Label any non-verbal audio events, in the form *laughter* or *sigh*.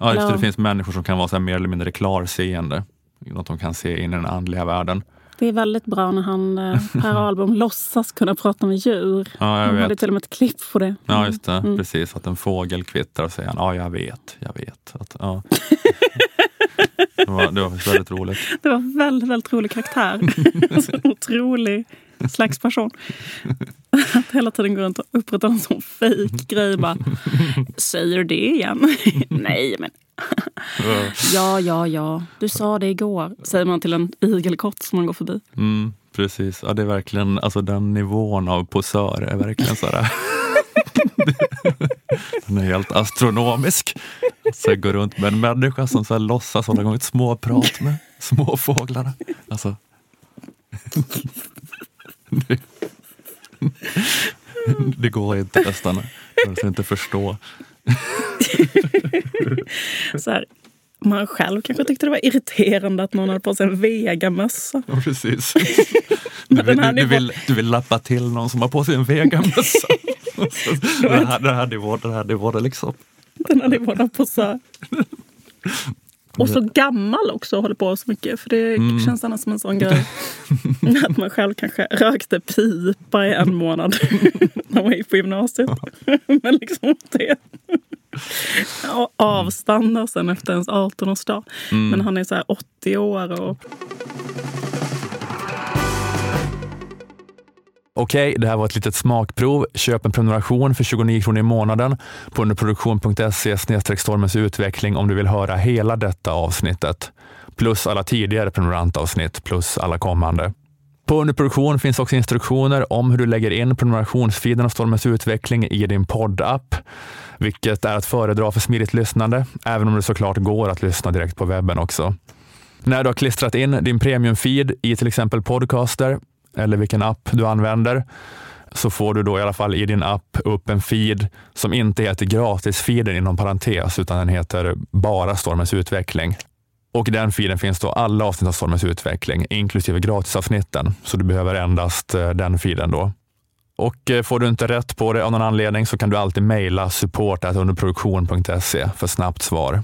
Ja, just det, det finns människor som kan vara så mer eller mindre klarseende. Att de kan se in i den andliga världen. Det är väldigt bra när han, eh, *laughs* Per Ahlbom låtsas kunna prata med djur. Ja, jag Han hade vet. till och med ett klipp på det. Ja, just det. Mm. Precis. Att en fågel kvittrar och säger han, ja, jag vet, jag vet. Att, ja. *laughs* det, var, det var väldigt roligt. *laughs* Det var väldigt, väldigt rolig karaktär. *laughs* Alltså, en otrolig slags person. Att hela tiden gå runt och upprätta en sån fejk grej. Bara, Säger du det igen? *laughs* Nej, men ja, ja, ja. Du sa det igår. Säger man till en igelkott som man går förbi. Mm, precis. Ja, det är verkligen, alltså den nivån av posör är verkligen så här. Den är helt astronomisk. Så jag går runt med en människa som så här låtsas hålla igång ett småprat med små fåglarna. Alltså. Det, det går inte nästan. Jag kan inte förstå. Så här, man själv kanske tyckte det var irriterande att någon hade på sig en vegamössa. Ja, precis. *laughs* Du vill, här du, du, vill, du vill lappa till någon som har på sig en vegamössa. *laughs* Den här, den här nivån, den här nivån liksom. Den hade båda posör. Och så gammal också och håller på så mycket. För det Mm. känns annars som en sån grej. *laughs* Att man själv kanske rökte pipa i en månad *laughs* när man gick på gymnasiet. *laughs* Men liksom det. Och avstannar sen efter ens 18-årsdag. Mm. Men han är så här 80 år och Okej, det här var ett litet smakprov. Köp en prenumeration för 29 kronor i månaden på underproduktion.se stormens utveckling om du vill höra hela detta avsnittet. Plus alla tidigare prenumerantavsnitt plus alla kommande. På underproduktion finns också instruktioner om hur du lägger in prenumerationsfeeden av Stormens utveckling i din poddapp, vilket är att föredra för smidigt lyssnande, även om det såklart går att lyssna direkt på webben också. När du har klistrat in din premiumfeed i till exempel Podcaster eller vilken app du använder så får du då i alla fall i din app upp en feed som inte heter gratisfeeden inom parentes utan den heter bara Stormens utveckling. Och i den feeden finns då alla avsnitt av Stormens utveckling inklusive gratisavsnitten. Så du behöver endast eh, den feeden då. Och eh, får du inte rätt på det av någon anledning så kan du alltid mejla support underproduktion.se för snabbt svar.